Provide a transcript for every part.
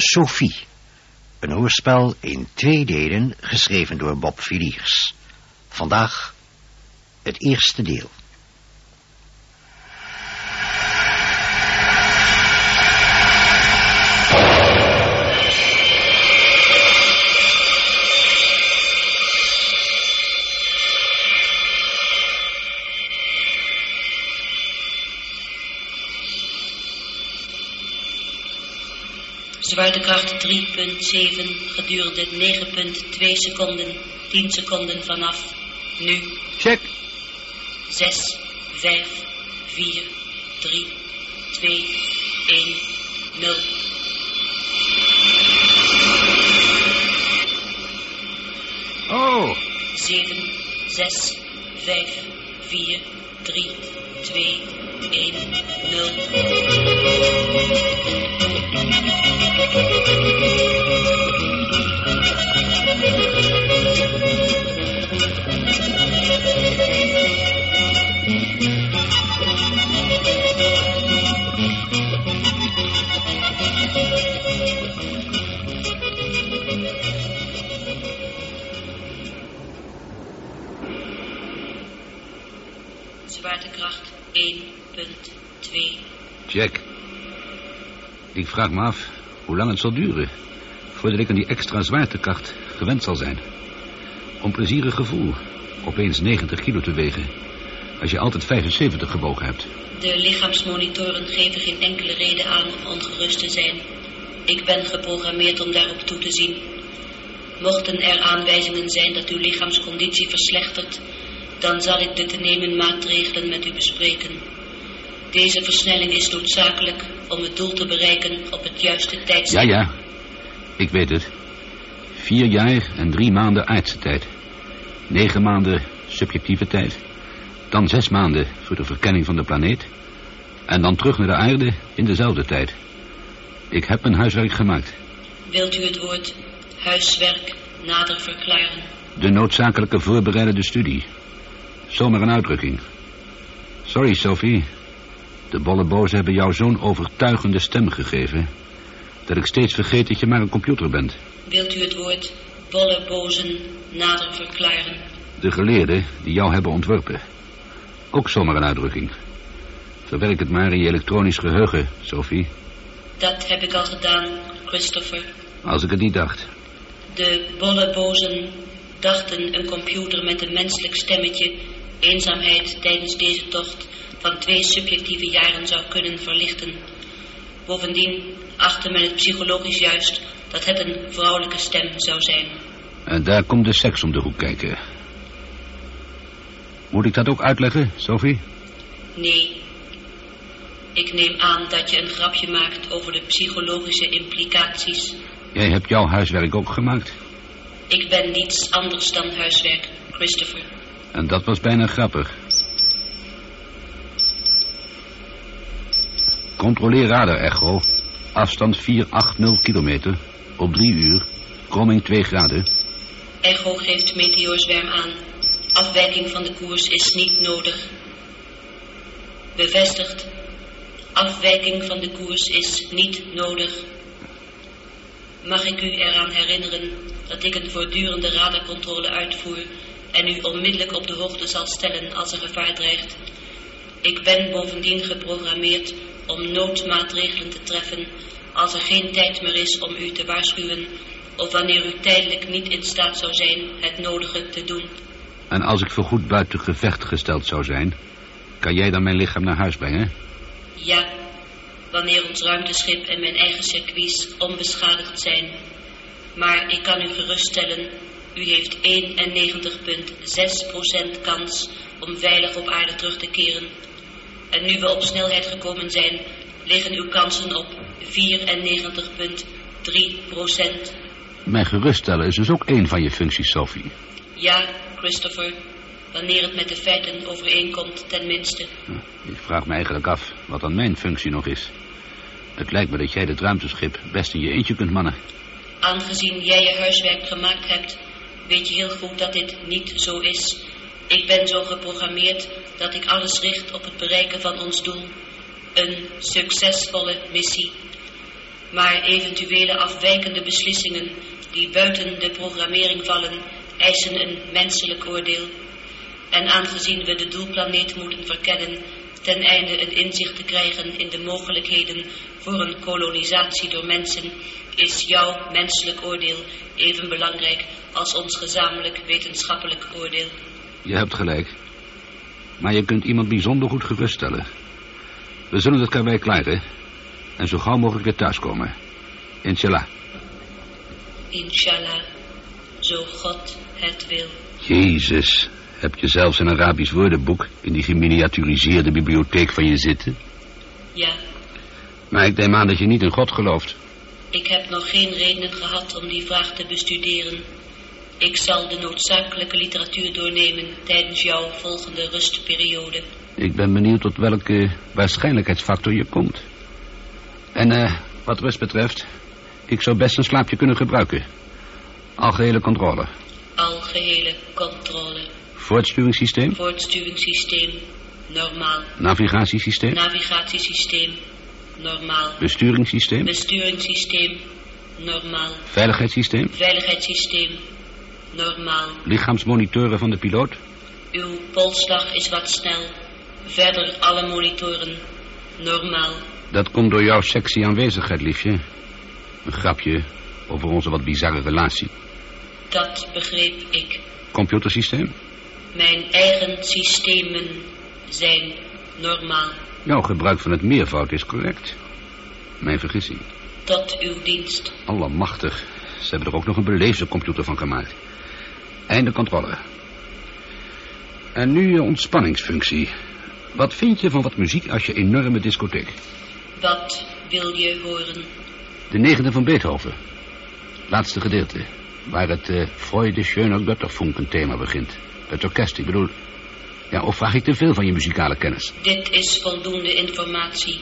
Sophie. Een hoorspel in twee delen, geschreven door Bob Viliers. Vandaag het eerste deel. Zwaartekracht 3.7 gedurende 9.2 seconden, 10 seconden vanaf. Nu. Check. 6, 5, 4, 3, 2, 1, 0. Oh, 7, 6, 5, 4, 3, 2, 1, 0. Zwaartekracht 1.2. check. Ik vraag me af hoe lang het zal duren... voordat ik aan die extra zwaartekracht gewend zal zijn. Onplezierig gevoel. Opeens 90 kilo te wegen. Als je altijd 75 gewogen hebt. De lichaamsmonitoren geven geen enkele reden aan om ongerust te zijn. Ik ben geprogrammeerd om daarop toe te zien. Mochten er aanwijzingen zijn dat uw lichaamsconditie verslechtert, dan zal ik de te nemen maatregelen met u bespreken. Deze versnelling is noodzakelijk om het doel te bereiken op het juiste Ja, tijdstip. ja. Ik weet het. Vier jaar en drie maanden aardse tijd. Negen maanden subjectieve tijd. Dan zes maanden voor de verkenning van de planeet. En dan terug naar de aarde in dezelfde tijd. Ik heb mijn huiswerk gemaakt. Wilt u het woord huiswerk nader verklaren? De noodzakelijke voorbereidende studie. Zomaar een uitdrukking. Sorry, Sophie. De bollebozen hebben jou zo'n overtuigende stem gegeven... dat ik steeds vergeet dat je maar een computer bent. Wilt u het woord bollebozen nader verklaren? De geleerden die jou hebben ontworpen. Ook zomaar een uitdrukking. Verwerk het maar in je elektronisch geheugen, Sophie. Dat heb ik al gedaan, Christopher. Als ik het niet dacht. De bollebozen dachten een computer met een menselijk stemmetje eenzaamheid tijdens deze tocht van twee subjectieve jaren zou kunnen verlichten. Bovendien achtte men het psychologisch juist dat het een vrouwelijke stem zou zijn. En daar komt de seks om de hoek kijken. Moet ik dat ook uitleggen, Sophie? Nee. Ik neem aan dat je een grapje maakt over de psychologische implicaties. Jij hebt jouw huiswerk ook gemaakt. Ik ben niets anders dan huiswerk, Christopher. En dat was bijna grappig. Controleer radar echo. Afstand 480 kilometer. Op drie uur. Kromming 2 graden. Echo geeft meteorzwerm aan. Afwijking van de koers is niet nodig. Bevestigd. Afwijking van de koers is niet nodig. Mag ik u eraan herinneren dat ik een voortdurende radarcontrole uitvoer en u onmiddellijk op de hoogte zal stellen als er gevaar dreigt? Ik ben bovendien geprogrammeerd om noodmaatregelen te treffen als er geen tijd meer is om u te waarschuwen of wanneer u tijdelijk niet in staat zou zijn het nodige te doen. En als ik voorgoed buiten gevecht gesteld zou zijn... kan jij dan mijn lichaam naar huis brengen? Ja, wanneer ons ruimteschip en mijn eigen circuits onbeschadigd zijn. Maar ik kan u geruststellen, u heeft 91,6% kans om veilig op aarde terug te keren. En nu we op snelheid gekomen zijn, liggen uw kansen op 94,3%. Mij geruststellen is dus ook één van je functies, Sophie. Ja, Christopher, wanneer het met de feiten overeenkomt, tenminste. Ik vraag me eigenlijk af wat dan mijn functie nog is. Het lijkt me dat jij dit ruimteschip best in je eentje kunt mannen. Aangezien jij je huiswerk gemaakt hebt, weet je heel goed dat dit niet zo is. Ik ben zo geprogrammeerd dat ik alles richt op het bereiken van ons doel. Een succesvolle missie. Maar eventuele afwijkende beslissingen die buiten de programmering vallen, eisen een menselijk oordeel. En aangezien we de doelplaneet moeten verkennen, ten einde een inzicht te krijgen in de mogelijkheden voor een kolonisatie door mensen, is jouw menselijk oordeel even belangrijk als ons gezamenlijk wetenschappelijk oordeel. Je hebt gelijk. Maar je kunt iemand bijzonder goed geruststellen. We zullen het karwei klaren. En zo gauw mogelijk weer thuiskomen. Inshallah. Inshallah, zo God het wil. Jezus, heb je zelfs een Arabisch woordenboek... in die geminiaturiseerde bibliotheek van je zitten? Ja, Maar ik neem aan dat je niet in God gelooft. ik heb nog geen redenen gehad om die vraag te bestuderen. Ik zal de noodzakelijke literatuur doornemen tijdens jouw volgende rustperiode. Ik ben benieuwd tot welke waarschijnlijkheidsfactor je komt. En eh, wat rust betreft... ik zou best een slaapje kunnen gebruiken. Algehele controle. Algehele controle. Voortsturingssysteem. Voortstuwingssysteem. Normaal. Navigatiesysteem. Navigatiesysteem. Normaal. Besturingssysteem. Besturingssysteem. Normaal. Veiligheidssysteem. Veiligheidssysteem. Normaal. Lichaamsmonitoren van de piloot. Uw polsslag is wat snel. Verder alle monitoren. Normaal. Dat komt door jouw sexy aanwezigheid, liefje. Een grapje over onze wat bizarre relatie. Dat begreep ik. Computersysteem. Mijn eigen systemen zijn normaal. Jouw gebruik van het meervoud is correct. Mijn vergissing. Tot uw dienst. Allemachtig. Ze hebben er ook nog een beleefde computer van gemaakt. Einde controle. En nu je ontspanningsfunctie. Wat vind je van wat muziek als je enorme discotheek? Wat wil je horen? De negende van Beethoven. Laatste gedeelte. Waar het uh, Freude Schöner Götterfunken thema begint. Het orkest, ik bedoel... Ja, of vraag ik te veel van je muzikale kennis? Dit is voldoende informatie.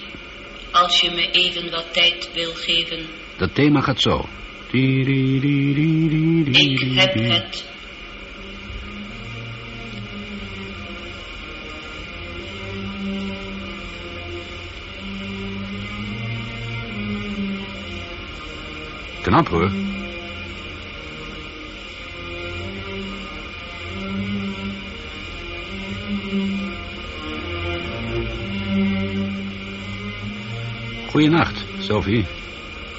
Als je me even wat tijd wil geven. Dat thema gaat zo. Ik heb het. Knap hoor. Goeienacht, Sophie.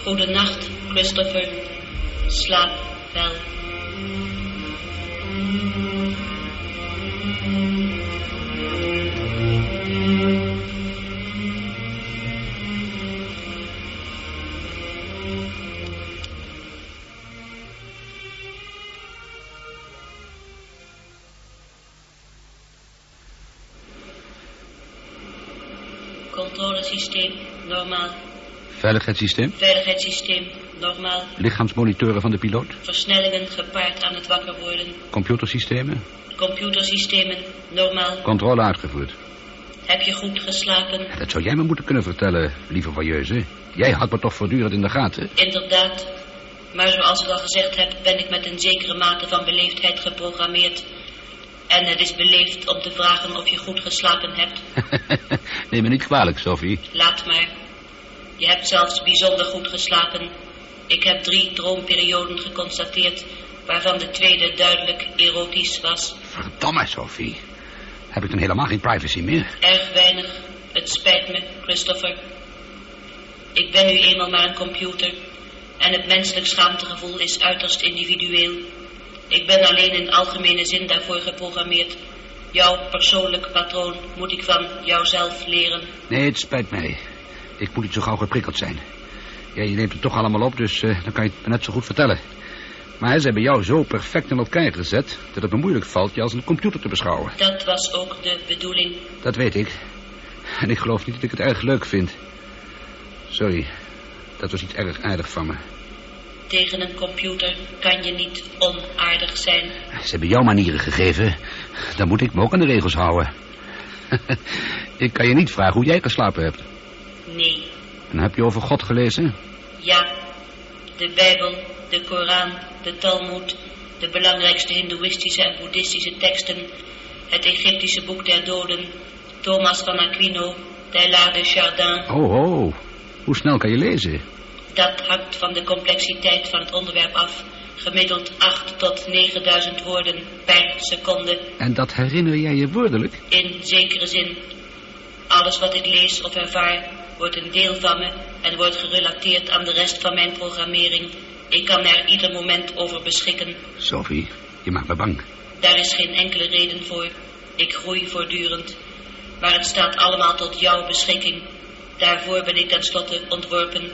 Goedenacht, Christopher. Slaap wel. Veiligheidssysteem. Veiligheidssysteem normaal. Lichaamsmonitoren van de piloot. Versnellingen gepaard aan het wakker worden. Computersystemen. Computersystemen normaal. Controle uitgevoerd. Heb je goed geslapen? Dat zou jij me moeten kunnen vertellen, lieve voyeuse. Jij had me toch voortdurend in de gaten. Inderdaad. Maar zoals ik al gezegd heb, ben ik met een zekere mate van beleefdheid geprogrammeerd. En het is beleefd om te vragen of je goed geslapen hebt. Neem me niet kwalijk, Sophie. Laat maar. Je hebt zelfs bijzonder goed geslapen. Ik heb drie droomperioden geconstateerd, waarvan de tweede duidelijk erotisch was. Verdomme, Sophie. Heb ik dan helemaal geen privacy meer? Erg weinig. Het spijt me, Christopher. Ik ben nu eenmaal maar een computer. En het menselijk schaamtegevoel is uiterst individueel. Ik ben alleen in algemene zin daarvoor geprogrammeerd. Jouw persoonlijk patroon moet ik van jouzelf leren. Nee, het spijt mij. Ik moet niet zo gauw geprikkeld zijn. Ja, je neemt het toch allemaal op, dus eh, dan kan je het me net zo goed vertellen. Maar ze hebben jou zo perfect in elkaar gezet... dat het me moeilijk valt je als een computer te beschouwen. Dat was ook de bedoeling. Dat weet ik. En ik geloof niet dat ik het erg leuk vind. Sorry, dat was iets erg aardig van me. Tegen een computer kan je niet onaardig zijn. Ze hebben jou manieren gegeven. Dan moet ik me ook aan de regels houden. ik kan je niet vragen hoe jij geslapen hebt. Nee. En heb je over God gelezen? Ja. De Bijbel, de Koran, de Talmud, de belangrijkste hindoeïstische en boeddhistische teksten, het Egyptische boek der doden, Thomas van Aquino, Teilhard de Chardin. Oh, oh. Hoe snel kan je lezen? Dat hangt van de complexiteit van het onderwerp af. Gemiddeld 8 tot 9000 woorden per seconde. En dat herinner jij je woordelijk? In zekere zin. Alles wat ik lees of ervaar wordt een deel van me en wordt gerelateerd aan de rest van mijn programmering. Ik kan er ieder moment over beschikken. Sophie, je maakt me bang. Daar is geen enkele reden voor. Ik groei voortdurend. Maar het staat allemaal tot jouw beschikking. Daarvoor ben ik tenslotte ontworpen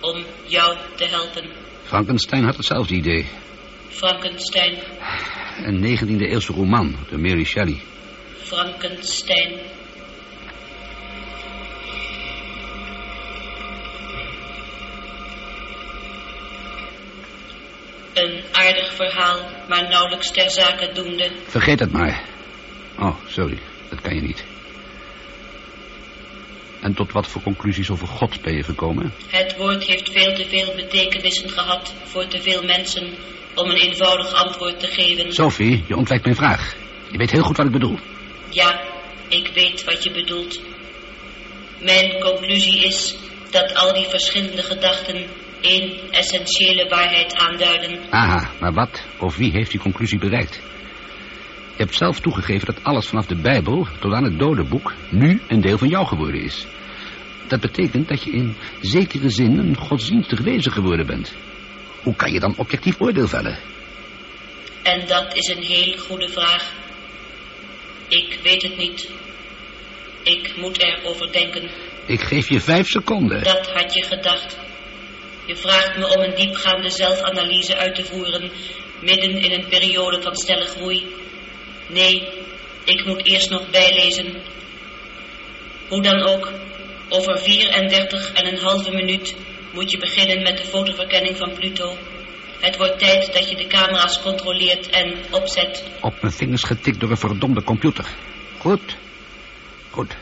om jou te helpen. Frankenstein had hetzelfde idee. Frankenstein, Een 19e eeuwse roman door Mary Shelley. Frankenstein. Een aardig verhaal, maar nauwelijks ter zake doende. Vergeet het maar. Oh, sorry. Dat kan je niet. En tot wat voor conclusies over God ben je gekomen? Het woord heeft veel te veel betekenissen gehad voor te veel mensen om een eenvoudig antwoord te geven. Sophie, je ontwijkt mijn vraag. Je weet heel goed wat ik bedoel. Ja, ik weet wat je bedoelt. Mijn conclusie is dat al die verschillende gedachten één essentiële waarheid aanduiden. Aha, maar wat of wie heeft die conclusie bereikt? Je hebt zelf toegegeven dat alles vanaf de Bijbel tot aan het dodenboek nu een deel van jou geworden is. Dat betekent dat je in zekere zin een godsdienstig wezen geworden bent. Hoe kan je dan objectief oordeel vellen? En dat is een heel goede vraag. Ik weet het niet. Ik moet erover denken. Ik geef je vijf seconden. Dat had je gedacht. Je vraagt me om een diepgaande zelfanalyse uit te voeren, midden in een periode van stelle groei. Nee, ik moet eerst nog bijlezen. Hoe dan ook, over 34 en een halve minuut moet je beginnen met de fotoverkenning van Pluto. Het wordt tijd dat je de camera's controleert en opzet. Op mijn vingers getikt door een verdomde computer. Goed. Goed.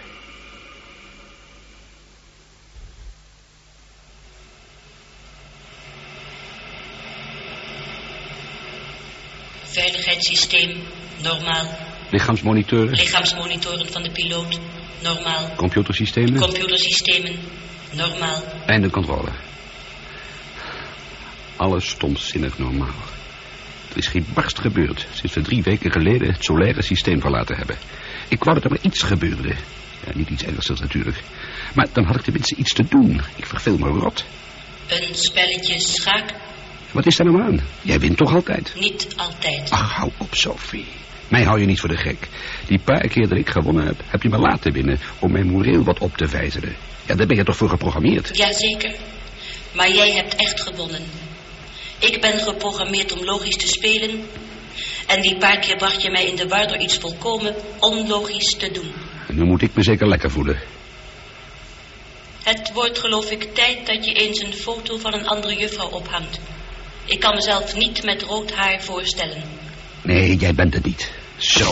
Veiligheidssysteem, normaal. Lichaamsmoniteuren, Lichaamsmonitoren van de piloot, normaal. computersystemen, Computersystemen, normaal. einde controle. Alles stomzinnig normaal. Er is geen barst gebeurd sinds we drie weken geleden het solaire systeem verlaten hebben. Ik wou dat er maar iets gebeurde. Ja, niet iets ernstigs natuurlijk. Maar dan had ik tenminste iets te doen. Ik verveel me rot. Een spelletje schaak, Wat is daar nou aan? Jij wint toch altijd? niet altijd. Ach, hou op, Sophie. Mij hou je niet voor de gek. Die paar keer dat ik gewonnen heb, heb je me laten winnen om mijn moreel wat op te vijzelen. Ja, daar ben je toch voor geprogrammeerd? Jazeker. Maar jij hebt echt gewonnen. Ik ben geprogrammeerd om logisch te spelen. En die paar keer bracht je mij in de war door iets volkomen onlogisch te doen. En nu moet ik me zeker lekker voelen. Het wordt geloof ik tijd dat je eens een foto van een andere juffrouw ophangt. Ik kan mezelf niet met rood haar voorstellen. Nee, jij bent het niet. Zo.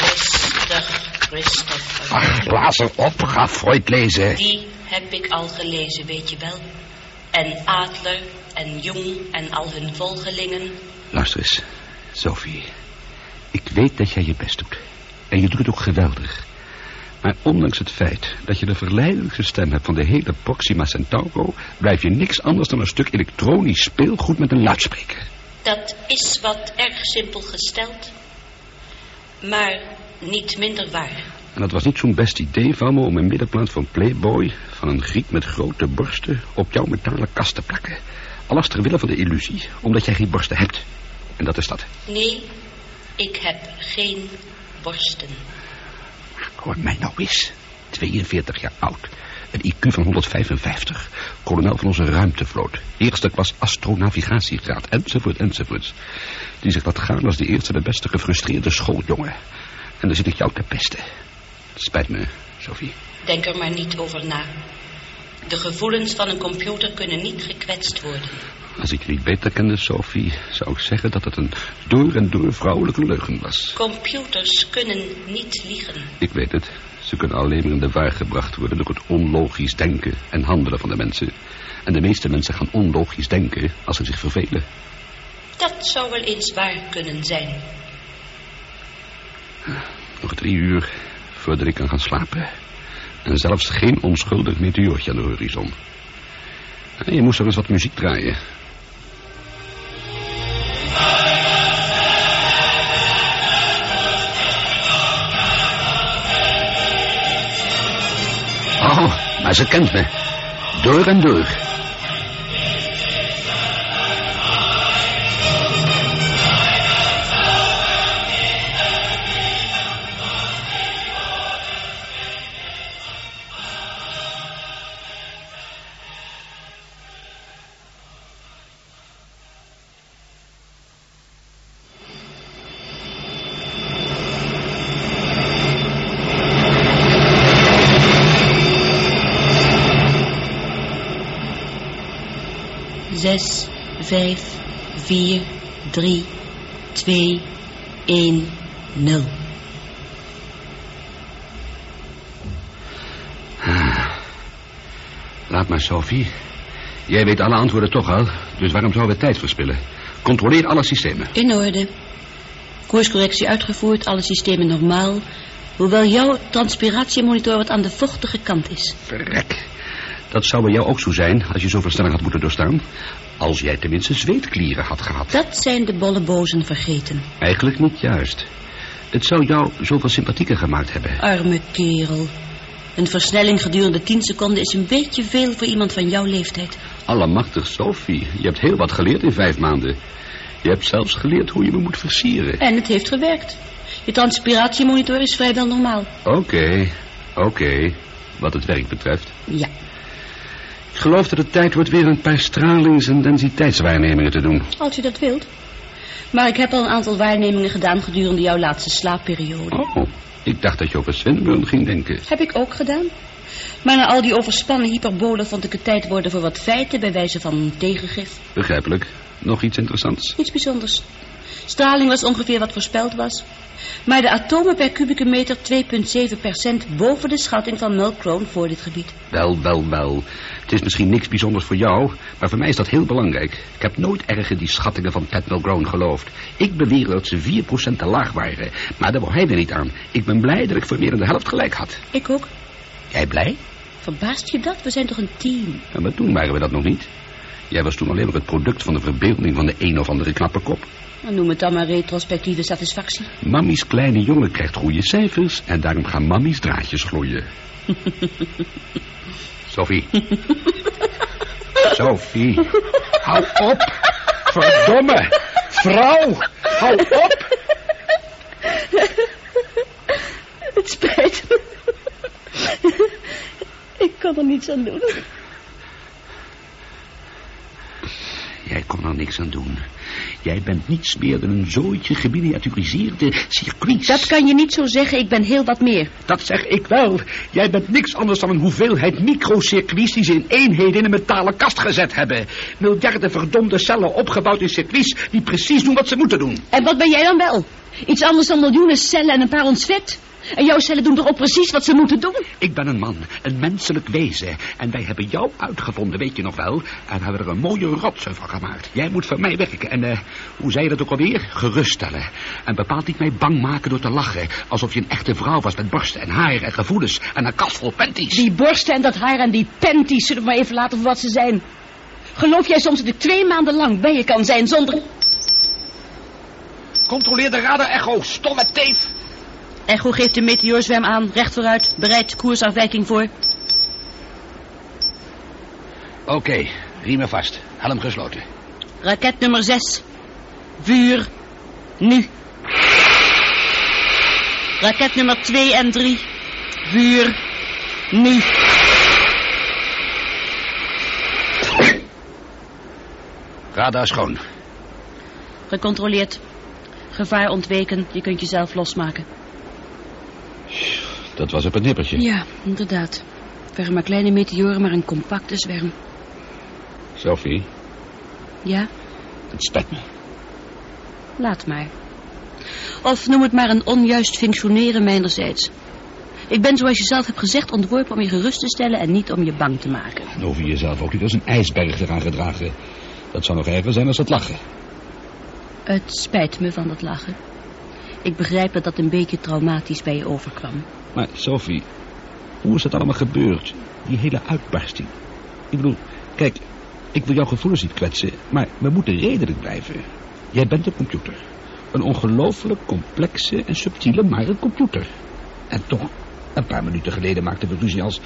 Rustig, Christopher. Ach, blaas erop. Ga Freud lezen. Die heb ik al gelezen, weet je wel. En Adler en Jung en al hun volgelingen. Luister eens, Sophie. Ik weet dat jij je best doet. En je doet het ook geweldig. Maar ondanks het feit dat je de verleidelijkste stem hebt van de hele Proxima Centauro... blijf je niks anders dan een stuk elektronisch speelgoed met een luidspreker. Dat is wat erg simpel gesteld. Maar niet minder waar. En dat was niet zo'n best idee van me om een middenplaat van Playboy... van een griet met grote borsten op jouw metalen kast te plakken. Alles ter wille van de illusie, omdat jij geen borsten hebt. En dat is dat. Nee, ik heb geen borsten. Hoor mij nou eens. 42 jaar oud. Een IQ van 155. Kolonel van onze ruimtevloot. Eerste klas astronavigatiegraad. Enzovoort, enzovoorts. Die zich laat gaan als de eerste de beste gefrustreerde schooljongen. En dan zit ik jou te pesten. Spijt me, Sophie. Denk er maar niet over na. De gevoelens van een computer kunnen niet gekwetst worden. Als ik je niet beter kende, Sophie, zou ik zeggen dat het een door en door vrouwelijke leugen was. Computers kunnen niet liegen. Ik weet het. Ze kunnen alleen maar in de waar gebracht worden door het onlogisch denken en handelen van de mensen. En de meeste mensen gaan onlogisch denken als ze zich vervelen. Dat zou wel eens waar kunnen zijn. Nog drie uur voordat ik kan gaan slapen. En zelfs geen onschuldig meteoortje aan de horizon. Je moest er eens wat muziek draaien. Ze kent me. Door en door. Zes, vijf, vier, drie, twee, één, nul. Laat maar, Sophie. Jij weet alle antwoorden toch al, dus waarom zouden we tijd verspillen? Controleer alle systemen. In orde. Koerscorrectie uitgevoerd, alle systemen normaal. Hoewel jouw transpiratiemonitor wat aan de vochtige kant is. Verrek. Dat zou bij jou ook zo zijn als je zo versnelling had moeten doorstaan. Als jij tenminste zweetklieren had gehad. Dat zijn de bollebozen vergeten. Eigenlijk niet juist. Het zou jou zoveel sympathieker gemaakt hebben. Arme kerel. Een versnelling gedurende 10 seconden is een beetje veel voor iemand van jouw leeftijd. Allemachtig, Sophie. Je hebt heel wat geleerd in vijf maanden. Je hebt zelfs geleerd hoe je me moet versieren. En het heeft gewerkt. Je transpiratiemonitor is vrijwel normaal. Oké, oké. Wat het werk betreft. Ja. Ik geloof dat het tijd wordt weer een paar stralings- en densiteitswaarnemingen te doen. Als je dat wilt. Maar ik heb al een aantal waarnemingen gedaan gedurende jouw laatste slaapperiode. Oh, ik dacht dat je over Swinburne ging denken. Heb ik ook gedaan. Maar na al die overspannen hyperbolen vond ik het tijd worden voor wat feiten bij wijze van tegengif. Begrijpelijk. Nog iets interessants. Niets bijzonders. Straling was ongeveer wat voorspeld was. Maar de atomen per kubieke meter 2,7% boven de schatting van Mulcrone voor dit gebied. Wel, wel, wel. Het is misschien niks bijzonders voor jou, maar voor mij is dat heel belangrijk. Ik heb nooit erg in die schattingen van Pat Mulgrone geloofd. Ik beweer dat ze 4% te laag waren, maar daar wou hij er niet aan. Ik ben blij dat ik voor meer dan de helft gelijk had. Ik ook. Jij blij? Verbaast je dat? We zijn toch een team? Ja, maar toen waren we dat nog niet. Jij was toen alleen maar het product van de verbeelding van de een of andere knappe kop. Noem het dan maar retrospectieve satisfactie. Mammy's kleine jongen krijgt goede cijfers en daarom gaan mammy's draadjes gloeien. Sophie. Sophie. Hou op. Verdomme. Vrouw. Hou op. Het spijt me. Ik kan er niets aan doen. Jij kon er niks aan doen. Jij bent niets meer dan een zooitje geminiaturiseerde circuits. Dat kan je niet zo zeggen. Ik ben heel wat meer. Dat zeg ik wel. Jij bent niks anders dan een hoeveelheid microcircuits die ze in eenheden in een metalen kast gezet hebben. Miljarden verdomde cellen opgebouwd in circuits die precies doen wat ze moeten doen. En wat ben jij dan wel? Iets anders dan miljoenen cellen en een paar ons vet? En jouw cellen doen toch ook precies wat ze moeten doen? Ik ben een man, een menselijk wezen. En wij hebben jou uitgevonden, weet je nog wel. En hebben er een mooie rotsen van gemaakt. Jij moet voor mij werken. En uh, hoe zei je dat ook alweer? Geruststellen. En bepaald niet mij bang maken door te lachen. Alsof je een echte vrouw was met borsten en haar en gevoelens. En een kast vol panties. Die borsten en dat haar en die panties zullen we maar even laten voor wat ze zijn. Geloof jij soms dat ik twee maanden lang bij je kan zijn zonder... Controleer de radar echo, stomme teef. Echo geeft de meteoorzwem aan, recht vooruit, bereid koersafwijking voor. Oké, okay, riemen vast, helm gesloten. Raket nummer 6. Vuur. Nu. Raket nummer 2 en 3. Vuur. Nu. Radar schoon. Gecontroleerd. Gevaar ontweken, je kunt jezelf losmaken. Dat was op het nippertje. Ja, inderdaad. Het waren maar kleine meteoren, maar een compacte zwerm. Sophie? Ja? Het spijt me. Laat maar. Of noem het maar een onjuist functioneren mijnerzijds. Ik ben, zoals je zelf hebt gezegd, ontworpen om je gerust te stellen en niet om je bang te maken. En over jezelf ook niet als een ijsberg eraan gedragen. Dat zou nog erger zijn als het lachen. Het spijt me van dat lachen. Ik begrijp dat dat een beetje traumatisch bij je overkwam. Maar Sophie, hoe is dat allemaal gebeurd? Die hele uitbarsting. Ik bedoel, kijk, Ik wil jouw gevoelens niet kwetsen, maar we moeten redelijk blijven. Jij bent een computer. Een ongelooflijk complexe en subtiele, maar een computer. En toch, een paar minuten geleden maakten we ruzie als,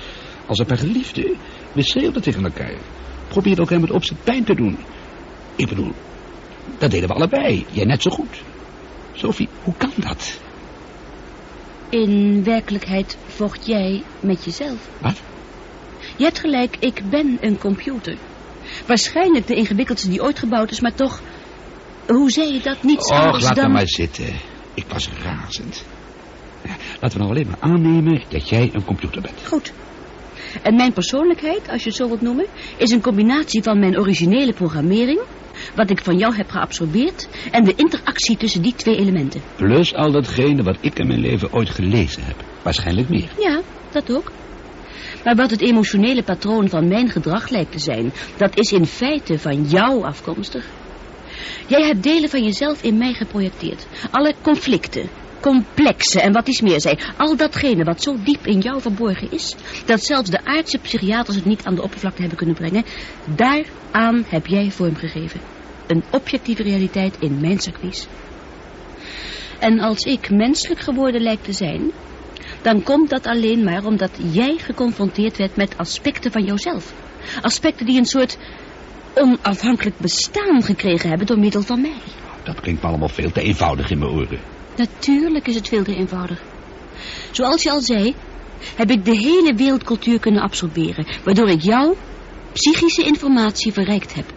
als een paar geliefden. We schreeuwden tegen elkaar. Probeerden elkaar met opzet pijn te doen. Ik bedoel, dat deden we allebei. Jij net zo goed. Sophie, hoe kan dat? In werkelijkheid vocht jij met jezelf. Wat? Je hebt gelijk, ik ben een computer. Waarschijnlijk de ingewikkeldste die ooit gebouwd is, maar toch... Hoe zei je dat? Niets Och, anders laat dan... maar zitten. Ik was razend. Laten we nou alleen maar aannemen dat jij een computer bent. Goed. En mijn persoonlijkheid, als je het zo wilt noemen, is een combinatie van mijn originele programmering, wat ik van jou heb geabsorbeerd, en de interactie tussen die twee elementen. Plus al datgene wat ik in mijn leven ooit gelezen heb. Waarschijnlijk meer. Ja, dat ook. Maar wat het emotionele patroon van mijn gedrag lijkt te zijn, dat is in feite van jou afkomstig. Jij hebt delen van jezelf in mij geprojecteerd. Alle conflicten, complexe en wat iets meer zij. Al datgene wat zo diep in jou verborgen is, dat zelfs de aardse psychiaters het niet aan de oppervlakte hebben kunnen brengen, daaraan heb jij vorm gegeven. Een objectieve realiteit in mijn circuits. En als ik menselijk geworden lijkt te zijn, dan komt dat alleen maar omdat jij geconfronteerd werd met aspecten van jouzelf. Aspecten die een soort onafhankelijk bestaan gekregen hebben door middel van mij. Dat klinkt me allemaal veel te eenvoudig in mijn oren. Natuurlijk is het veel te eenvoudig. Zoals je al zei, heb ik de hele wereldcultuur kunnen absorberen, waardoor ik jouw psychische informatie verrijkt heb.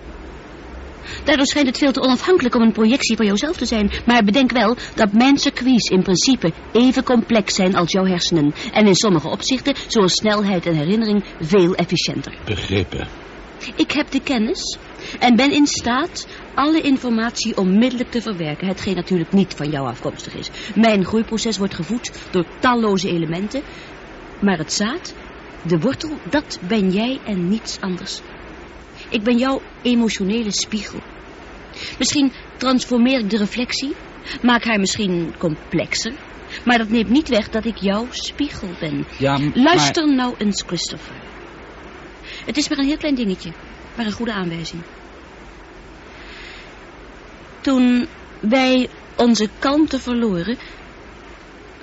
Daardoor schijnt het veel te onafhankelijk om een projectie van jouzelf te zijn. Maar bedenk wel dat mijn circuits in principe even complex zijn als jouw hersenen. En in sommige opzichten, zoals snelheid en herinnering, veel efficiënter. Begrepen. Ik heb de kennis en ben in staat alle informatie onmiddellijk te verwerken. Hetgeen natuurlijk niet van jou afkomstig is. Mijn groeiproces wordt gevoed door talloze elementen. Maar het zaad, de wortel, dat ben jij en niets anders. Ik ben jouw emotionele spiegel. Misschien transformeer ik de reflectie, maak haar misschien complexer. Maar dat neemt niet weg dat ik jouw spiegel ben. Ja, Luister nou eens, Christopher. Het is maar een heel klein dingetje, maar een goede aanwijzing. Toen wij onze kalmte verloren,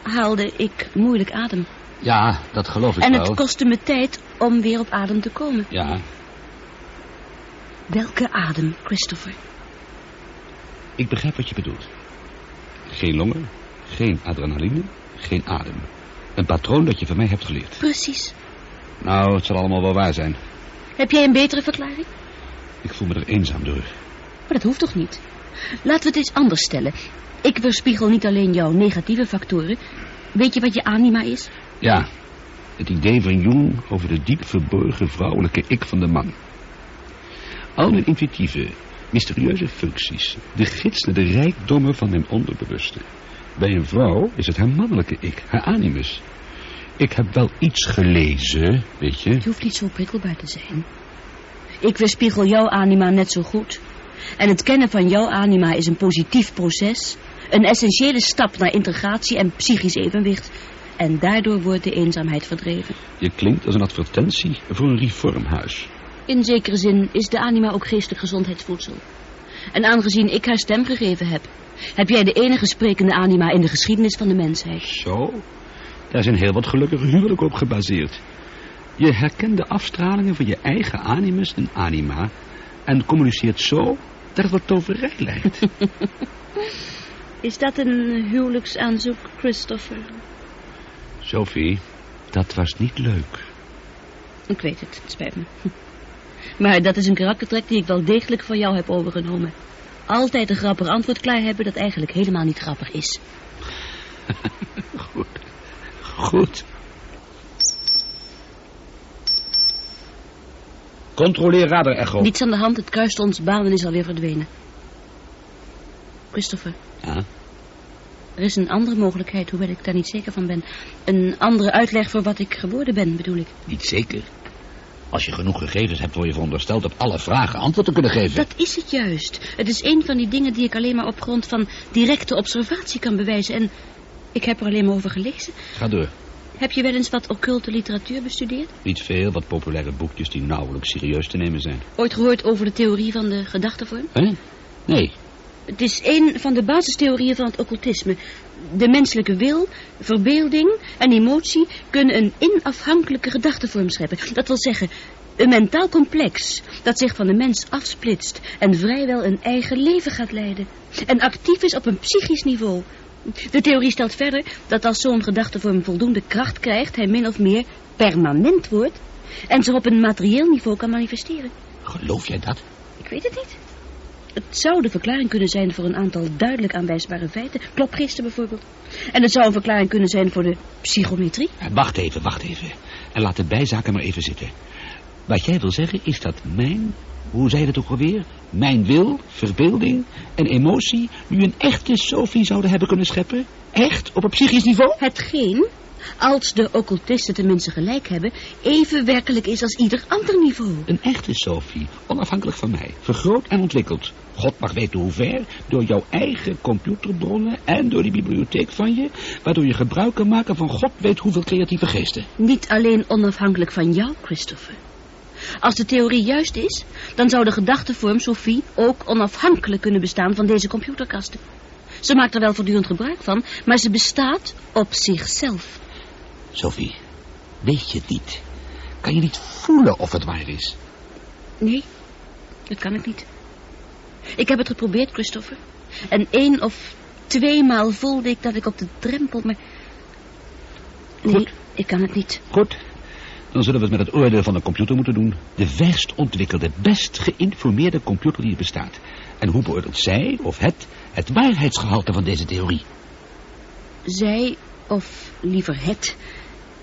haalde ik moeilijk adem. Ja, dat geloof ik En wel. het kostte me tijd om weer op adem te komen. Ja, Welke adem, Christopher? ik begrijp wat je bedoelt. Geen longen, geen adrenaline, geen adem. Een patroon dat je van mij hebt geleerd. Precies. Nou, het zal allemaal wel waar zijn. Heb jij een betere verklaring? Ik voel me er eenzaam door. Maar dat hoeft toch niet? Laten we het eens anders stellen. Ik weerspiegel niet alleen jouw negatieve factoren. Weet je wat je anima is? Ja, het idee van Jung over de diep verborgen vrouwelijke ik van de man. Al mijn intuïtieve, mysterieuze functies, de gids naar de rijkdommen van mijn onderbewuste. Bij een vrouw is het haar mannelijke ik, haar animus. Ik heb wel iets gelezen, weet je. Je hoeft niet zo prikkelbaar te zijn. Ik weerspiegel jouw anima net zo goed. En het kennen van jouw anima is een positief proces. Een essentiële stap naar integratie en psychisch evenwicht. En daardoor wordt de eenzaamheid verdreven. Je klinkt als een advertentie voor een reformhuis. In zekere zin is de anima ook geestelijk gezondheidsvoedsel. En aangezien ik haar stem gegeven heb, heb jij de enige sprekende anima in de geschiedenis van de mensheid. Zo, daar zijn heel wat gelukkige huwelijken op gebaseerd. Je herkent de afstralingen van je eigen animus en anima... en communiceert zo dat het wat toverij lijkt. Is dat een huwelijksaanzoek, Christopher? Sophie, dat was niet leuk. Ik weet het, het spijt me. Maar dat is een karaktertrek die ik wel degelijk van jou heb overgenomen. Altijd een grappig antwoord klaar hebben dat eigenlijk helemaal niet grappig is. Goed. Goed. Controleer radar echo. Niets aan de hand, het kruist ons banen is alweer verdwenen. Christopher, Ja, er is een andere mogelijkheid, hoewel ik daar niet zeker van ben. Een andere uitleg voor wat ik geworden ben, bedoel ik. niet zeker. Als je genoeg gegevens hebt, word je verondersteld op alle vragen antwoord te kunnen geven. Dat is het juist. Het is een van die dingen die ik alleen maar op grond van directe observatie kan bewijzen. En ik heb er alleen maar over gelezen. Ga door. Heb je wel eens wat occulte literatuur bestudeerd? Niet veel, wat populaire boekjes die nauwelijks serieus te nemen zijn. Ooit gehoord over de theorie van de gedachtevorm? Hè? Nee. Het is een van de basistheorieën van het occultisme. De menselijke wil, verbeelding en emotie kunnen een inafhankelijke gedachtevorm scheppen. Dat wil zeggen, een mentaal complex dat zich van de mens afsplitst en vrijwel een eigen leven gaat leiden. En actief is op een psychisch niveau. De theorie stelt verder dat als zo'n gedachtevorm voldoende kracht krijgt, hij min of meer permanent wordt en zich op een materieel niveau kan manifesteren. Geloof jij dat? Ik weet het niet. Het zou de verklaring kunnen zijn voor een aantal duidelijk aanwijsbare feiten. Klopgisten bijvoorbeeld. En het zou een verklaring kunnen zijn voor de psychometrie. Wacht even, wacht even. En laat de bijzaken maar even zitten. Wat jij wil zeggen is dat mijn, hoe zei je het ook alweer? Mijn wil, verbeelding en emotie nu een echte Sophie zouden hebben kunnen scheppen? Echt? Op een psychisch niveau? Hetgeen, als de occultisten tenminste gelijk hebben, even werkelijk is als ieder ander niveau. Een echte Sophie, onafhankelijk van mij, vergroot en ontwikkeld. God mag weten hoe ver, door jouw eigen computerbronnen en door die bibliotheek van je, waardoor je gebruik kan maken van God weet hoeveel creatieve geesten. Niet alleen onafhankelijk van jou, Christopher. Als de theorie juist is, dan zou de gedachtevorm Sophie ook onafhankelijk kunnen bestaan van deze computerkasten. Ze maakt er wel voortdurend gebruik van, maar ze bestaat op zichzelf. Sophie, weet je het niet? Kan je niet voelen of het waar is? Nee, dat kan ik niet. Ik heb het geprobeerd, Christopher. En één of tweemaal voelde ik dat ik op de drempel, maar... Nee, Goed. ik kan het niet. Goed, dan zullen we het met het oordeel van de computer moeten doen. De verst ontwikkelde, best geïnformeerde computer die er bestaat. En hoe beoordeelt zij of het het waarheidsgehalte van deze theorie? Zij, of liever het,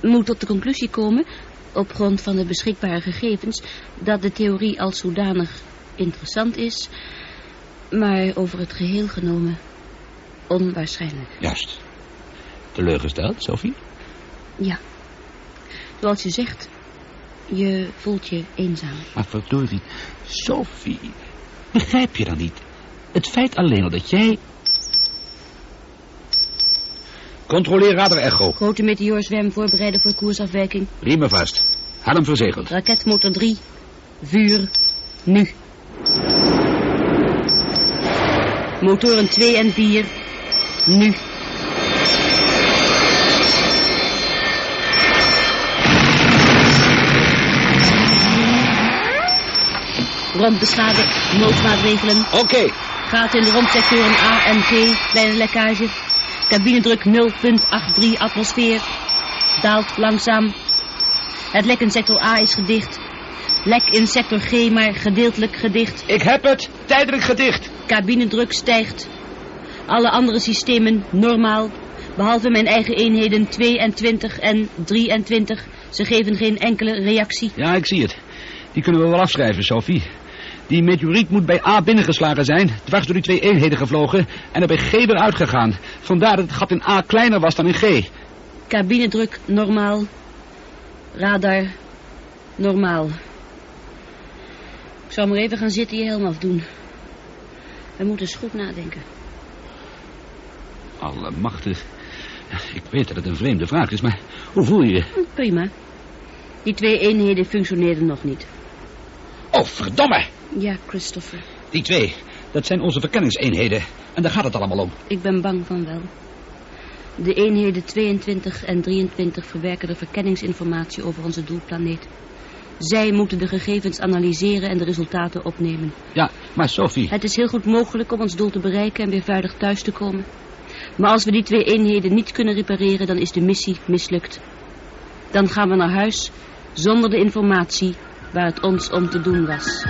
moet tot de conclusie komen, op grond van de beschikbare gegevens, dat de theorie als zodanig interessant is, maar over het geheel genomen onwaarschijnlijk. Juist. Teleurgesteld, Sophie? Ja, zoals je zegt, je voelt je eenzaam. Maar verdorie, Sophie, begrijp je dan niet? Het feit alleen al dat jij... Controleer radar echo. Grote meteoorzwem voorbereiden voor koersafwijking. Riemen vast. Helm verzegeld. Raketmotor 3. Vuur. Nu. Motoren 2 en 4. Nu. Rondbeschade. Noodmaatregelen. Oké. Gaten in de romsectoren A en G. Kleine lekkage. Cabinedruk 0,83 atmosfeer. Daalt langzaam. Het lek in sector A is gedicht. Lek in sector G maar gedeeltelijk gedicht. Ik heb het. Tijdelijk gedicht. Cabinedruk stijgt. Alle andere systemen normaal. Behalve mijn eigen eenheden 22 en 23. Ze geven geen enkele reactie. Ja, ik zie het. Die kunnen we wel afschrijven, Sophie. Die meteoriet moet bij A binnengeslagen zijn, dwars door die twee eenheden gevlogen en er bij G weer uitgegaan. Vandaar dat het gat in A kleiner was dan in G. Cabinedruk normaal. Radar normaal. Ik zou maar even gaan zitten je helm afdoen. We moeten eens goed nadenken. Allemachtig. Ik weet dat het een vreemde vraag is, maar hoe voel je je? Hm, Prima. Die twee eenheden functioneerden nog niet. Oh, verdomme! Ja, Christopher. Die twee, dat zijn onze verkenningseenheden. En daar gaat het allemaal om. Ik ben bang van wel. De eenheden 22 en 23 verwerken de verkenningsinformatie over onze doelplaneet. Zij moeten de gegevens analyseren en de resultaten opnemen. Ja, maar Sophie... Het is heel goed mogelijk om ons doel te bereiken en weer veilig thuis te komen. Maar als we die twee eenheden niet kunnen repareren, dan is de missie mislukt. Dan gaan we naar huis zonder de informatie waar het ons om te doen was.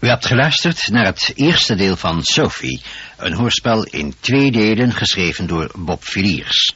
U hebt geluisterd naar het eerste deel van Sophie, een hoorspel in twee delen geschreven door Bob Villiers.